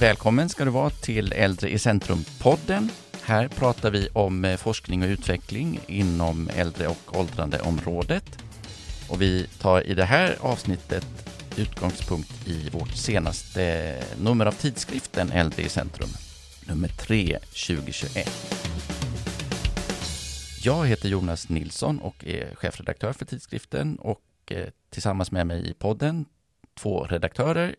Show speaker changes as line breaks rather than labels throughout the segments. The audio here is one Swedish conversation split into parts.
Välkommen ska du vara till Äldre i centrum-podden. Här pratar vi om eh, forskning och utveckling inom äldre och åldrandeområdet. Och vi tar i det här avsnittet utgångspunkt i vårt senaste nummer av tidskriften Äldre i centrum, nummer 3 2021. Jag heter Jonas Nilsson och är chefredaktör för tidskriften och eh, tillsammans med mig i podden två redaktörer,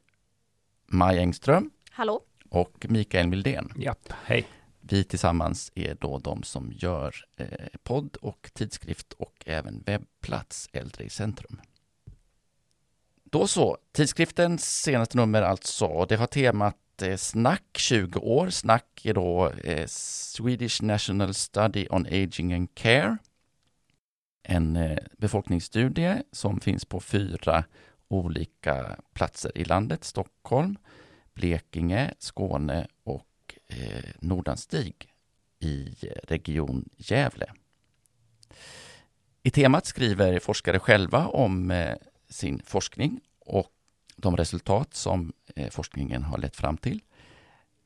Maj Engström
Hallå.
och Mikael Mildén.
Japp, hej.
Vi tillsammans är då de som gör eh, podd och tidskrift och även webbplats Äldre i centrum. Då så, tidskriftens senaste nummer alltså, det har temat eh, Snack 20 år. Snack är då eh, Swedish National Study on Aging and Care. En eh, befolkningsstudie som finns på fyra olika platser i landet. Stockholm, Blekinge, Skåne och eh, Nordanstig i eh, Region Gävle. I temat skriver forskare själva om eh, sin forskning och de resultat som eh, forskningen har lett fram till.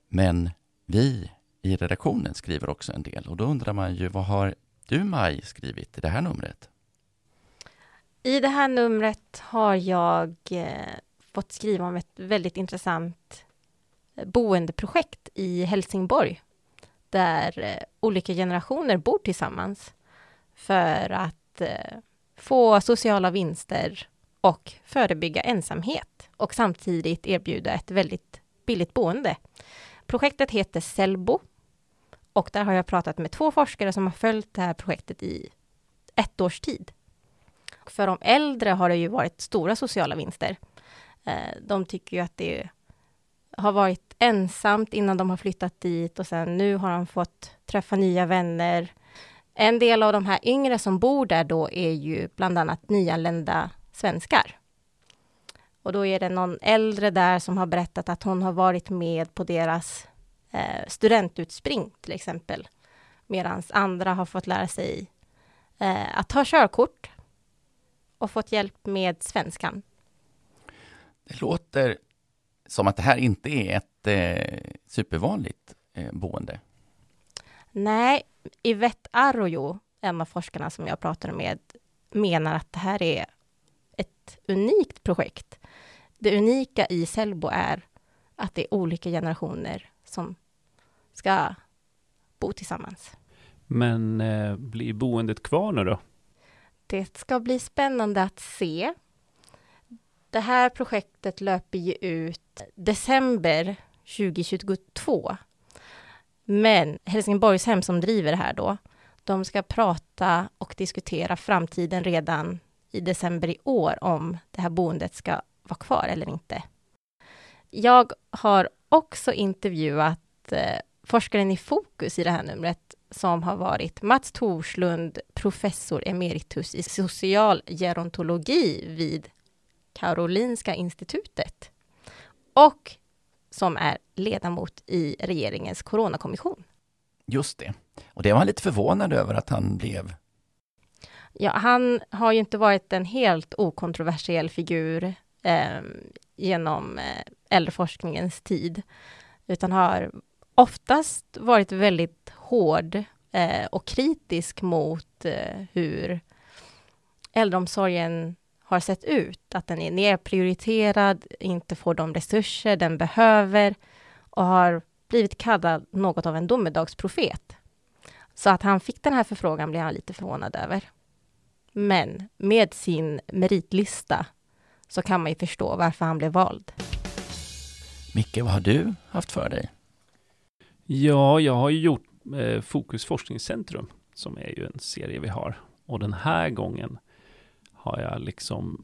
Men vi i redaktionen skriver också en del och då undrar man ju vad har du Maj skrivit i det här numret?
I det här numret har jag eh, fått skriva om ett väldigt intressant eh, boendeprojekt i Helsingborg där eh, olika generationer bor tillsammans för att eh, få sociala vinster och förebygga ensamhet och samtidigt erbjuda ett väldigt billigt boende. Projektet heter Selbo och där har jag pratat med två forskare som har följt det här projektet i ett års tid. För de äldre har det ju varit stora sociala vinster. Eh, de tycker ju att det har varit ensamt innan de har flyttat dit och sen nu har de fått träffa nya vänner. En del av de här yngre som bor där då är ju bland annat nyanlända svenskar. Och då är det någon äldre där som har berättat att hon har varit med på deras eh, studentutspring till exempel. Medan andra har fått lära sig eh, att ta körkort och fått hjälp med svenskan.
Det låter som att det här inte är ett eh, supervanligt eh, boende.
Nej, Yvette Arroyo, en av forskarna som jag pratade med, menar att det här är ett unikt projekt. Det unika i Selbo är att det är olika generationer som ska bo tillsammans.
Men eh, blir boendet kvar nu då?
Det ska bli spännande att se. Det här projektet löper ju ut december 2022. Men Helsingborgshem som driver det här då, de ska prata och diskutera framtiden redan i december i år om det här boendet ska vara kvar eller inte. Jag har också intervjuat eh, forskaren i fokus i det här numret som har varit Mats Torslund, professor emeritus i social gerontologi vid Karolinska institutet och som är ledamot i regeringens coronakommission.
Just det. Och det var han lite förvånad över att han blev.
Ja, han har ju inte varit en helt okontroversiell figur eh, genom äldreforskningens tid, utan har oftast varit väldigt hård eh, och kritisk mot eh, hur äldreomsorgen har sett ut. Att den är nedprioriterad, inte får de resurser den behöver och har blivit kallad något av en domedagsprofet. Så att han fick den här förfrågan blev han lite förvånad över. Men med sin meritlista så kan man ju förstå varför han blev vald.
Micke, vad har du haft för dig?
Ja, jag har ju gjort eh, Fokus forskningscentrum, som är ju en serie vi har. Och den här gången har jag liksom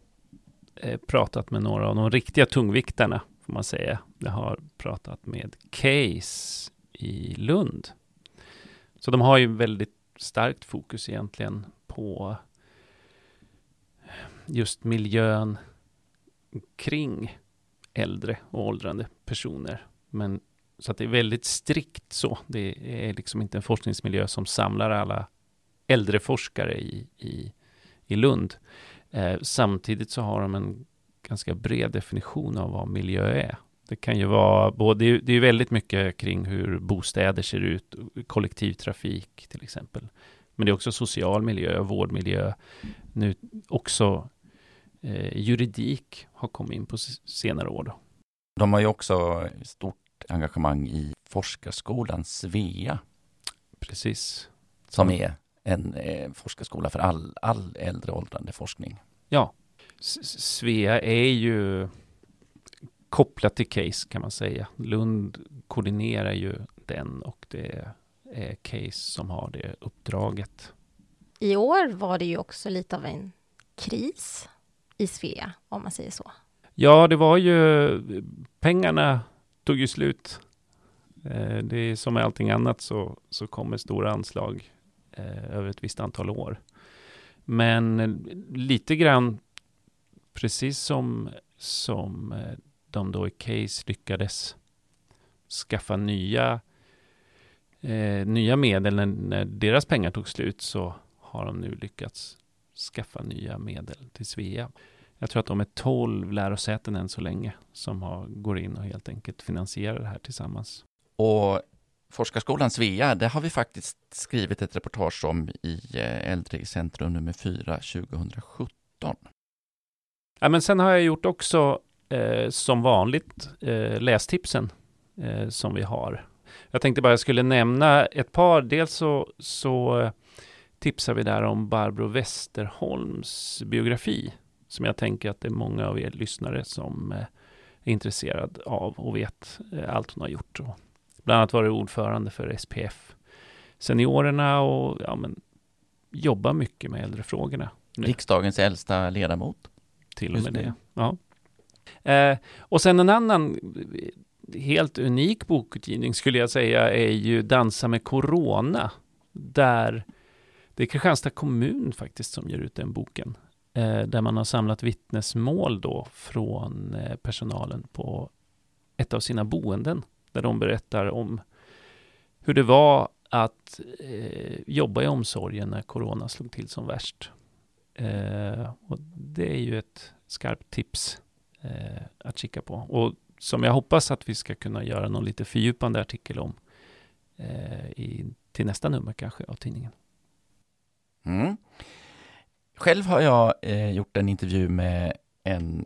eh, pratat med några av de riktiga tungviktarna, får man säga. Jag har pratat med Case i Lund. Så de har ju väldigt starkt fokus egentligen på just miljön kring äldre och åldrande personer. Men så att det är väldigt strikt så. Det är liksom inte en forskningsmiljö som samlar alla äldre forskare i, i, i Lund. Eh, samtidigt så har de en ganska bred definition av vad miljö är. Det kan ju vara både, det är väldigt mycket kring hur bostäder ser ut, kollektivtrafik till exempel. Men det är också social miljö, vårdmiljö, nu också eh, juridik har kommit in på senare år. Då.
De har ju också stort engagemang i forskarskolan Svea.
Precis.
Som är en eh, forskarskola för all, all äldre åldrande forskning.
Ja, Svea är ju kopplat till Case kan man säga. Lund koordinerar ju den och det är Case som har det uppdraget.
I år var det ju också lite av en kris i Svea, om man säger så.
Ja, det var ju pengarna tog ju slut. Eh, det är som med allting annat så, så kommer stora anslag eh, över ett visst antal år. Men eh, lite grann precis som, som eh, de då i Case lyckades skaffa nya, eh, nya medel när, när, deras pengar tog slut så har de nu lyckats skaffa nya medel till Svea. Jag tror att de är 12 lärosäten än så länge som har, går in och helt enkelt finansierar det här tillsammans.
Och Forskarskolan Svea, det har vi faktiskt skrivit ett reportage om i eh, Äldrecentrum Äldre i centrum nummer 4 2017.
Ja, men sen har jag gjort också eh, som vanligt eh, lästipsen eh, som vi har. Jag tänkte bara jag skulle nämna ett par. Dels så, så eh, tipsar vi där om Barbro Westerholms biografi som jag tänker att det är många av er lyssnare som eh, är intresserad av och vet eh, allt hon har gjort. Och bland annat varit ordförande för SPF seniorerna och ja, men, jobbar mycket med äldrefrågorna.
Nu. Riksdagens äldsta ledamot.
Till och med det. Ja. Eh, och sen en annan helt unik bokutgivning skulle jag säga är ju Dansa med Corona. Där det är Kristianstad kommun faktiskt som ger ut den boken. Eh, där man har samlat vittnesmål då från eh, personalen på ett av sina boenden. Där de berättar om hur det var att eh, jobba i omsorgen när corona slog till som värst. Eh, och det är ju ett skarpt tips eh, att kika på. Och som jag hoppas att vi ska kunna göra någon lite fördjupande artikel om eh, i, till nästa nummer kanske av tidningen.
Mm. Själv har jag eh, gjort en intervju med en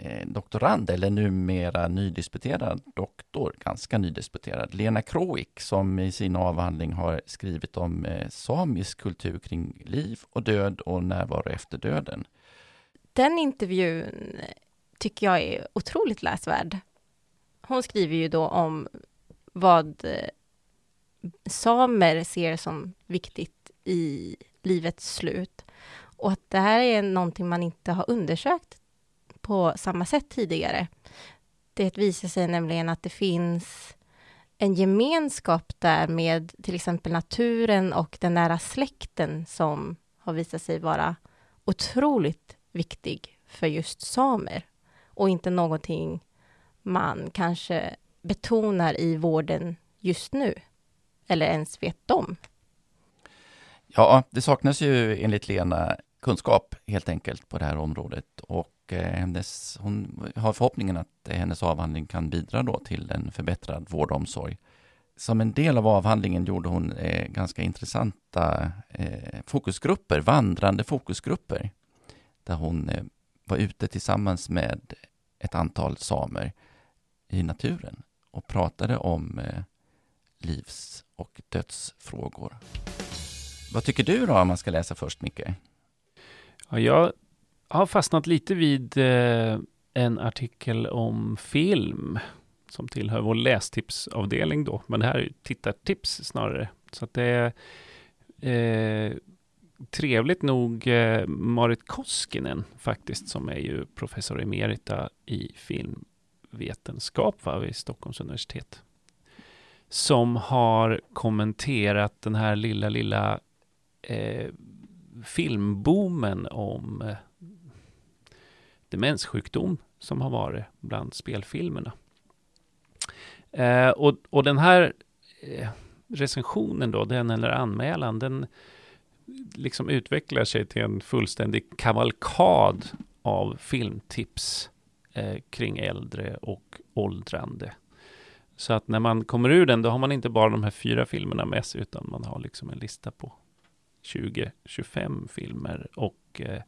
Eh, doktorand, eller numera nydisputerad doktor, ganska nydisputerad, Lena Kroik, som i sin avhandling har skrivit om eh, samisk kultur kring liv och död och närvaro efter döden.
Den intervjun tycker jag är otroligt läsvärd. Hon skriver ju då om vad eh, samer ser som viktigt i livets slut. Och att det här är någonting man inte har undersökt på samma sätt tidigare. Det visar sig nämligen att det finns en gemenskap där med till exempel naturen och den nära släkten som har visat sig vara otroligt viktig för just samer och inte någonting man kanske betonar i vården just nu eller ens vet om.
Ja, det saknas ju enligt Lena kunskap helt enkelt på det här området och och eh, hennes, hon har förhoppningen att eh, hennes avhandling kan bidra då till en förbättrad vård och omsorg. Som en del av avhandlingen gjorde hon eh, ganska intressanta fokusgrupper, vandrande fokusgrupper, där hon var ute tillsammans med ett antal samer i naturen och pratade om livs och dödsfrågor. Vad tycker du då om man ska läsa först, Micke?
Ja, jag har fastnat lite vid eh, en artikel om film som tillhör vår lästipsavdelning då, men det här är ju tittartips snarare. Så att det är eh, trevligt nog eh, Marit Koskinen faktiskt, som är ju professor emerita i filmvetenskap va, vid Stockholms universitet. Som har kommenterat den här lilla, lilla eh, filmboomen om eh, demenssjukdom som har varit bland spelfilmerna. Eh, och, och den här eh, recensionen då, den eller anmälan, den liksom utvecklar sig till en fullständig kavalkad av filmtips eh, kring äldre och åldrande. Så att när man kommer ur den, då har man inte bara de här fyra filmerna med sig, utan man har liksom en lista på 20-25 filmer och eh,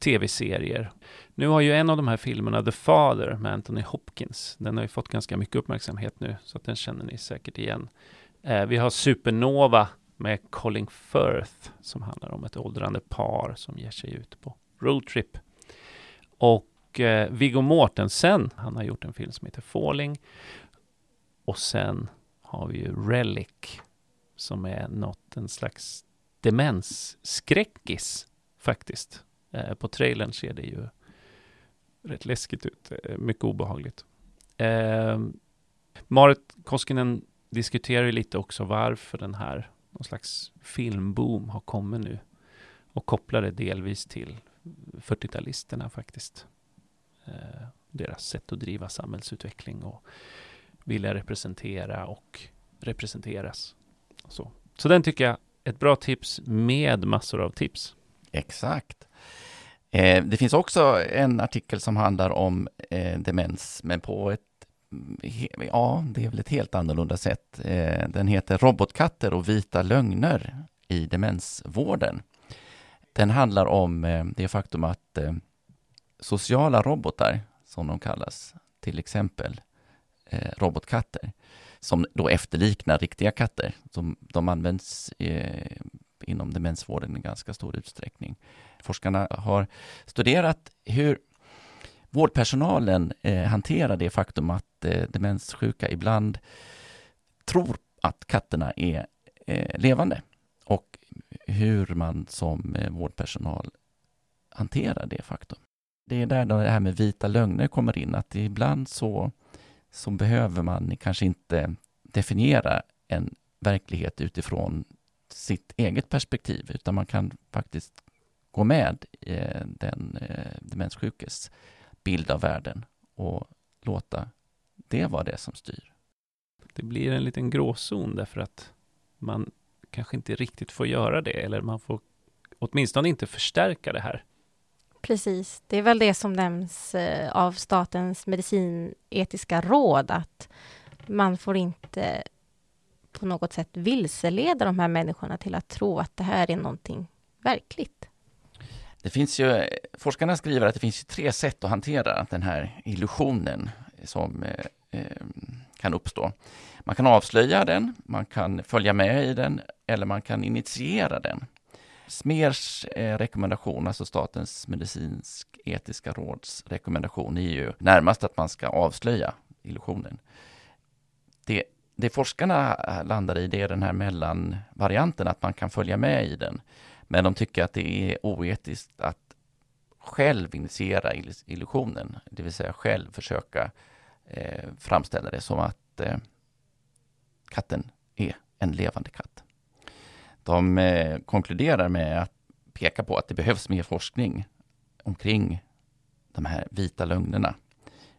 tv-serier. Nu har ju en av de här filmerna, The Father med Anthony Hopkins, den har ju fått ganska mycket uppmärksamhet nu, så att den känner ni säkert igen. Eh, vi har Supernova med Colin Firth, som handlar om ett åldrande par som ger sig ut på roadtrip. Och eh, Viggo Mortensen, han har gjort en film som heter Falling. Och sen har vi ju Relic, som är något, en slags demensskräckis faktiskt. Eh, på trailern ser det ju rätt läskigt ut, eh, mycket obehagligt. Eh, Marit Koskinen diskuterar ju lite också varför den här någon slags filmboom har kommit nu och kopplar det delvis till 40-talisterna faktiskt. Eh, deras sätt att driva samhällsutveckling och vilja representera och representeras. Så, så den tycker jag är ett bra tips med massor av tips.
Exakt. Eh, det finns också en artikel som handlar om eh, demens, men på ett Ja, det är väl ett helt annorlunda sätt. Eh, den heter Robotkatter och vita lögner i demensvården. Den handlar om det faktum att sociala robotar, som de kallas, till exempel robotkatter, som då efterliknar riktiga katter, som de används inom demensvården i ganska stor utsträckning. Forskarna har studerat hur vårdpersonalen eh, hanterar det faktum att eh, demenssjuka ibland tror att katterna är eh, levande och hur man som vårdpersonal hanterar det faktum. Det är där det här med vita lögner kommer in, att ibland så, så behöver man kanske inte definiera en verklighet utifrån sitt eget perspektiv, utan man kan faktiskt gå med eh, den eh, demenssjukes bild av världen och låta det vara det som styr.
Det blir en liten gråzon därför att man kanske inte riktigt får göra det, eller man får åtminstone inte förstärka det här.
Precis, det är väl det som nämns eh, av Statens medicinetiska råd, att man får inte på något sätt vilseleda de här människorna till att tro att det här är någonting verkligt.
Det finns ju, forskarna skriver att det finns tre sätt att hantera den här illusionen som eh, eh, kan uppstå. Man kan avslöja den, man kan följa med i den eller man kan initiera den. Smers eh, rekommendation, alltså Statens medicinsk-etiska råds rekommendation, är ju närmast att man ska avslöja illusionen. Det, det forskarna landar i, det är den här mellanvarianten, att man kan följa med i den. Men de tycker att det är oetiskt att själv initiera illusionen, det vill säga själv försöka eh, framställa det som att eh, katten är en levande katt. De eh, konkluderar med att peka på att det behövs mer forskning omkring de här vita lögnerna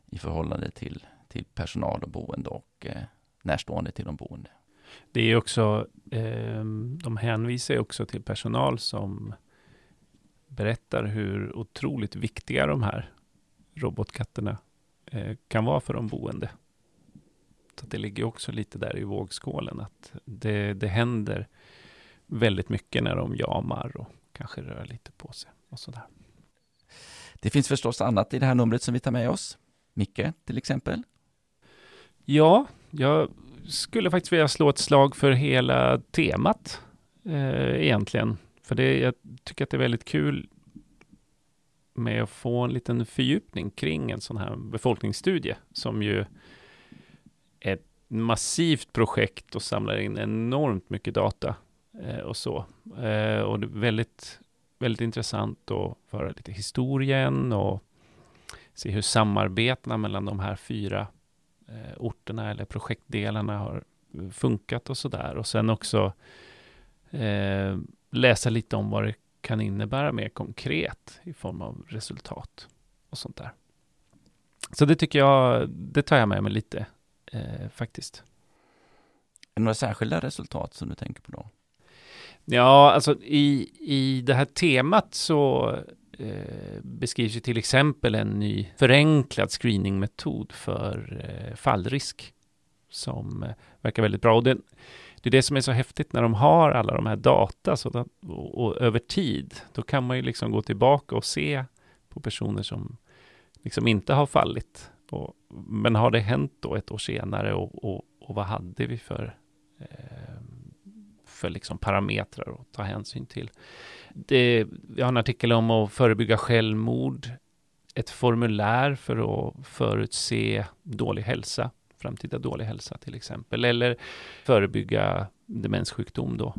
i förhållande till, till personal och boende och eh, närstående till de boende.
Det är också, eh, de hänvisar också till personal som berättar hur otroligt viktiga de här robotkatterna eh, kan vara för de boende. Så det ligger också lite där i vågskålen att det, det händer väldigt mycket när de jamar och kanske rör lite på sig och sådär.
Det finns förstås annat i det här numret som vi tar med oss. Micke, till exempel.
Ja, jag skulle faktiskt vilja slå ett slag för hela temat eh, egentligen. För det, jag tycker att det är väldigt kul med att få en liten fördjupning kring en sån här befolkningsstudie som ju är ett massivt projekt och samlar in enormt mycket data Eh, och så. Eh, och det är väldigt, väldigt intressant att föra lite historien och se hur samarbetena mellan de här fyra orterna eller projektdelarna har funkat och så där. Och sen också eh, läsa lite om vad det kan innebära mer konkret i form av resultat och sånt där. Så det tycker jag, det tar jag med mig lite eh, faktiskt.
Är det några särskilda resultat som du tänker på då?
Ja, alltså i, i det här temat så eh, beskrivs ju till exempel en ny förenklad screeningmetod för eh, fallrisk som eh, verkar väldigt bra. Och det, det är det som är så häftigt när de har alla de här data så att, och, och, över tid. Då kan man ju liksom gå tillbaka och se på personer som liksom inte har fallit. Och, men har det hänt då ett år senare och, och, och vad hade vi för, eh, för liksom parametrar att ta hänsyn till? Det, vi har en artikel om att förebygga självmord, ett formulär för att förutse dålig hälsa, framtida dålig hälsa till exempel, eller förebygga demenssjukdom då.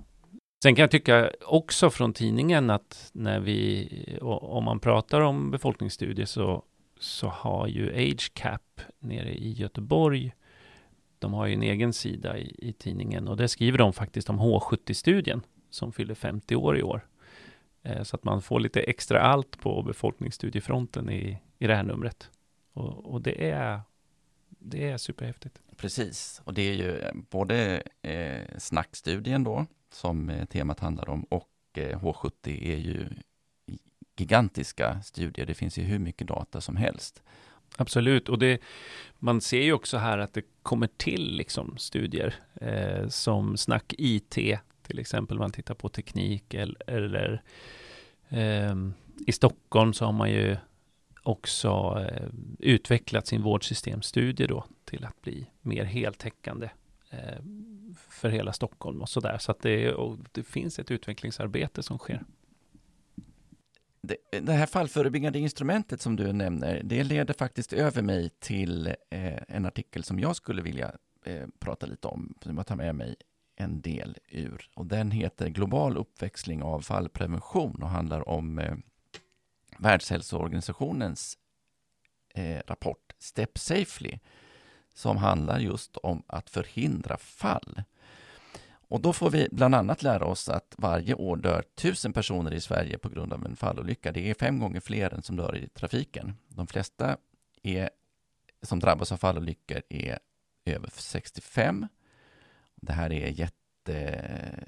Sen kan jag tycka också från tidningen att när vi, om man pratar om befolkningsstudier så, så har ju AgeCap nere i Göteborg, de har ju en egen sida i, i tidningen och där skriver de faktiskt om H70-studien som fyller 50 år i år. Eh, så att man får lite extra allt på befolkningsstudiefronten i, i det här numret. Och, och det, är, det är superhäftigt.
Precis, och det är ju eh, både eh, snackstudien då, som temat handlar om, och eh, H70 är ju gigantiska studier. Det finns ju hur mycket data som helst.
Absolut, och det, man ser ju också här att det kommer till liksom studier eh, som Snack IT till exempel man tittar på teknik eller, eller eh, i Stockholm så har man ju också eh, utvecklat sin vårdsystemstudie då till att bli mer heltäckande eh, för hela Stockholm och sådär. Så att det, det finns ett utvecklingsarbete som sker.
Det, det, här fallförebyggande instrumentet som du nämner, det leder faktiskt över mig till eh, en artikel som jag skulle vilja eh, prata lite om, som jag tar med mig en del ur. Och den heter Global uppväxling av fallprevention och handlar om eh, Världshälsoorganisationens eh, rapport Step Safely som handlar just om att förhindra fall. Och då får vi bland annat lära oss att varje år dör tusen personer i Sverige på grund av en fallolycka. Det är fem gånger fler än som dör i trafiken. De flesta är, som drabbas av fallolyckor är över 65 det här är jätte,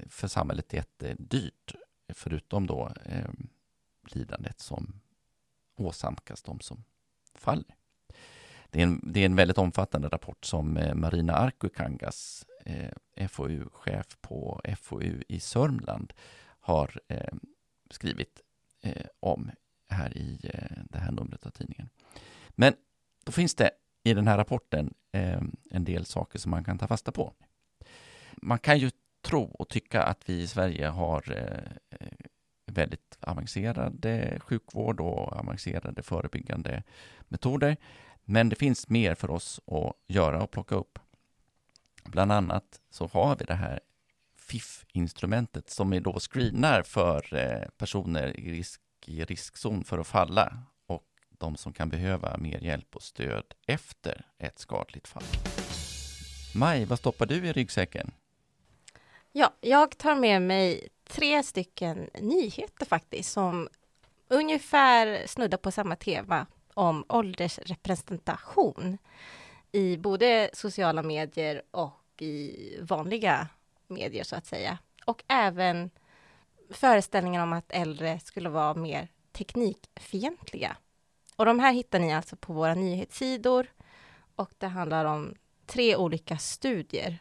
för samhället jättedyrt, förutom då eh, lidandet som åsamkas de som faller. Det är, en, det är en väldigt omfattande rapport som eh, Marina Arkukangas, eh, FoU-chef på FoU i Sörmland, har eh, skrivit eh, om här i eh, det här numret av tidningen. Men då finns det i den här rapporten eh, en del saker som man kan ta fasta på man kan ju tro och tycka att vi i Sverige har eh, väldigt avancerade sjukvård och avancerade förebyggande metoder. Men det finns mer för oss att göra och plocka upp. Bland annat så har vi det här FIF-instrumentet som är då screenar för eh, personer i, risk, i riskzon för att falla och de som kan behöva mer hjälp och stöd efter ett skadligt fall. Maj, vad stoppar du i ryggsäcken?
Ja, jag tar med mig tre stycken nyheter faktiskt som ungefär snuddar på samma tema om åldersrepresentation i både sociala medier och i vanliga medier så att säga. Och även föreställningen om att äldre skulle vara mer teknikfientliga. Och de här hittar ni alltså på våra nyhetssidor och det handlar om tre olika studier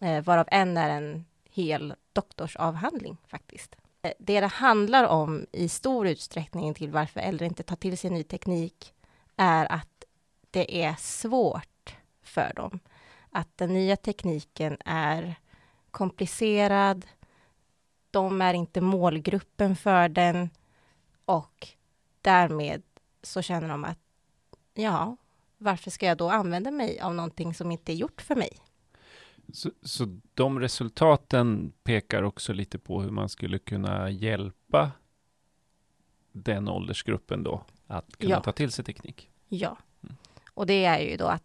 eh, varav en är en hel doktorsavhandling faktiskt. Eh, det det handlar om i stor utsträckning till varför äldre inte tar till sig ny teknik är att det är svårt för dem. Att den nya tekniken är komplicerad. De är inte målgruppen för den och därmed så känner de att ja, varför ska jag då använda mig av någonting som inte är gjort för mig?
Så, så de resultaten pekar också lite på hur man skulle kunna hjälpa den åldersgruppen då att kunna ja. ta till sig teknik?
Ja, mm. och det är ju då att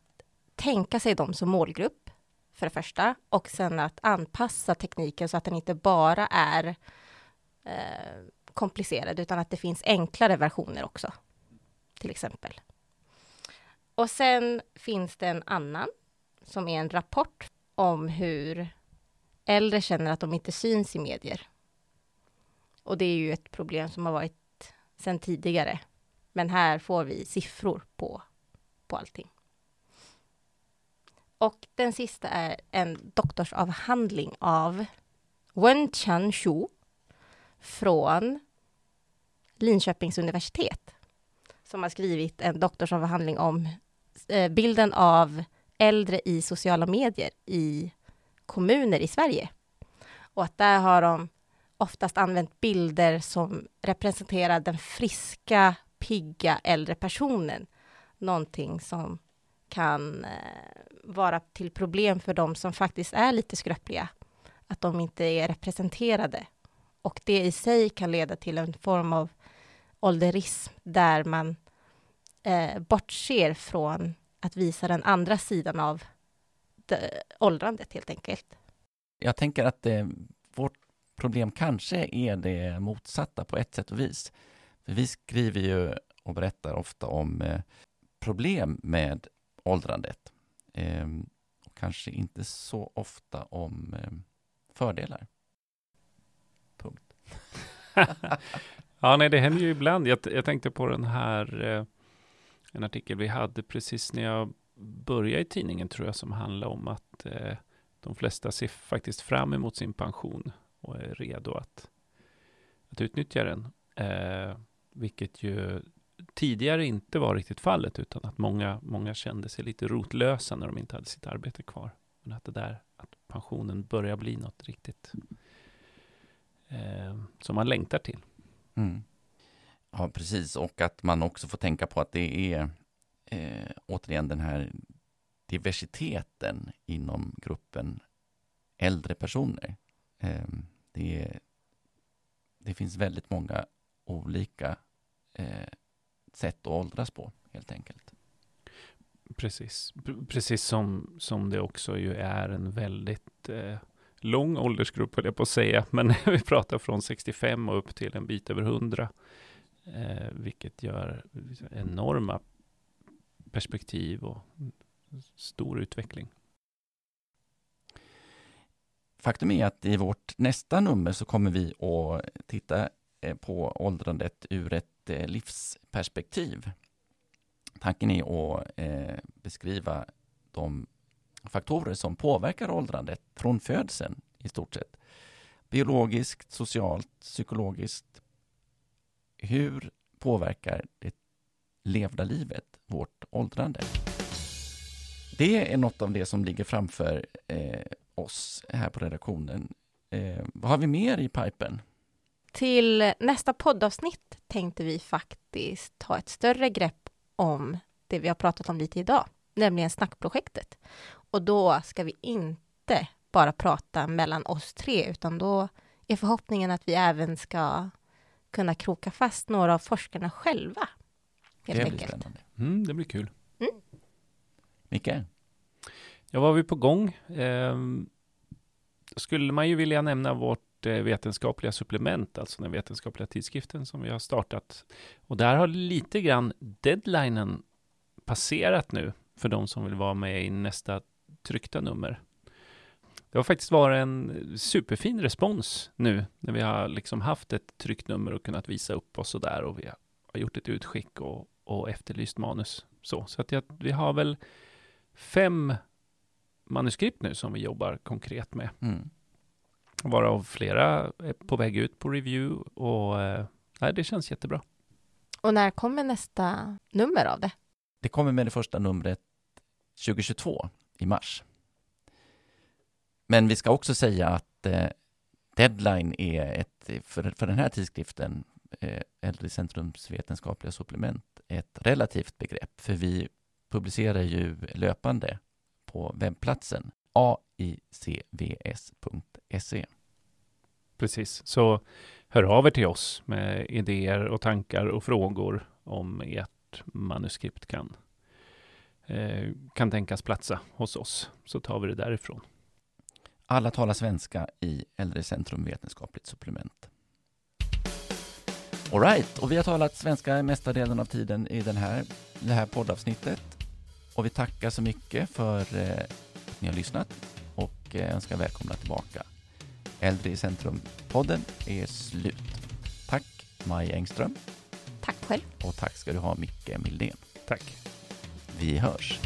tänka sig dem som målgrupp för det första och sen att anpassa tekniken så att den inte bara är eh, komplicerad utan att det finns enklare versioner också, till exempel. Och sen finns det en annan som är en rapport om hur äldre känner att de inte syns i medier. Och det är ju ett problem som har varit sedan tidigare. Men här får vi siffror på, på allting. Och den sista är en doktorsavhandling av Wen Chan Shu från Linköpings universitet som har skrivit en doktorsavhandling om eh, bilden av äldre i sociala medier i kommuner i Sverige. Och att där har de oftast använt bilder som representerar den friska, pigga äldre personen. Någonting som kan eh, vara till problem för de som faktiskt är lite skröpliga. Att de inte är representerade. Och det i sig kan leda till en form av ålderism där man eh, bortser från att visa den andra sidan av det, åldrandet helt enkelt.
Jag tänker att eh, vårt problem kanske är det motsatta på ett sätt och vis. För vi skriver ju och berättar ofta om eh, problem med åldrandet. Eh, och kanske inte så ofta om eh, fördelar. Punkt.
ja, nej, det händer ju ibland. Jag, jag tänkte på den här, eh, en artikel vi hade precis när jag började i tidningen, tror jag, som handlade om att eh, de flesta ser faktiskt fram emot sin pension och är redo att, att utnyttja den. Eh, vilket ju tidigare inte var riktigt fallet, utan att många, många kände sig lite rotlösa när de inte hade sitt arbete kvar. Men att det där, att pensionen börjar bli något riktigt eh, som man längtar till.
Mm. Ja, precis. Och att man också får tänka på att det är eh, återigen den här diversiteten inom gruppen äldre personer. Eh, det, det finns väldigt många olika eh, sätt att åldras på, helt enkelt.
Precis, precis som, som det också ju är en väldigt eh, lång åldersgrupp, höll jag på att säga, men vi pratar från 65 och upp till en bit över 100, eh, vilket gör enorma perspektiv och stor utveckling.
Faktum är att i vårt nästa nummer så kommer vi att titta eh, på åldrandet ur ett eh, livsperspektiv. Tanken är att eh, beskriva de faktorer som påverkar åldrandet från födseln i stort sett. Biologiskt, socialt, psykologiskt. Hur påverkar det levda livet vårt åldrande? Det är något av det som ligger framför eh, oss här på redaktionen. Eh, vad har vi mer i pipen?
Till nästa poddavsnitt tänkte vi faktiskt ta ett större grepp om det vi har pratat om lite idag, nämligen snackprojektet. Och då ska vi inte bara prata mellan oss tre, utan då är förhoppningen att vi även ska kunna kroka fast några av forskarna själva.
Helt det blir enkelt. spännande.
Mm, det blir kul. Mm.
Micke?
Ja, var vi på gång? Eh, skulle man ju vilja nämna vårt eh, vetenskapliga supplement, alltså den vetenskapliga tidskriften som vi har startat. Och där har lite grann deadlinen passerat nu för de som vill vara med i nästa tryckta nummer. Det har faktiskt varit en superfin respons nu när vi har liksom haft ett tryckt nummer och kunnat visa upp oss och där och vi har gjort ett utskick och, och efterlyst manus. Så, så att jag, vi har väl fem manuskript nu som vi jobbar konkret med. Mm. Varav flera är på väg ut på review och eh, det känns jättebra.
Och när kommer nästa nummer av det?
Det kommer med det första numret 2022 i mars. Men vi ska också säga att eh, deadline är ett, för, för den här tidskriften, eh, Äldrecentrums vetenskapliga supplement, ett relativt begrepp, för vi publicerar ju löpande på webbplatsen aicvs.se.
Precis, så hör av er till oss med idéer och tankar och frågor om ert manuskript kan Eh, kan tänkas platsa hos oss, så tar vi det därifrån.
Alla talar svenska i Äldrecentrum vetenskapligt supplement. Alright, och vi har talat svenska mesta delen av tiden i den här, det här poddavsnittet. Och vi tackar så mycket för eh, att ni har lyssnat och eh, önskar välkomna tillbaka. Äldre i centrum-podden är slut. Tack Maj Engström.
Tack själv.
Och tack ska du ha Micke Mildén.
Tack.
Vi hörs.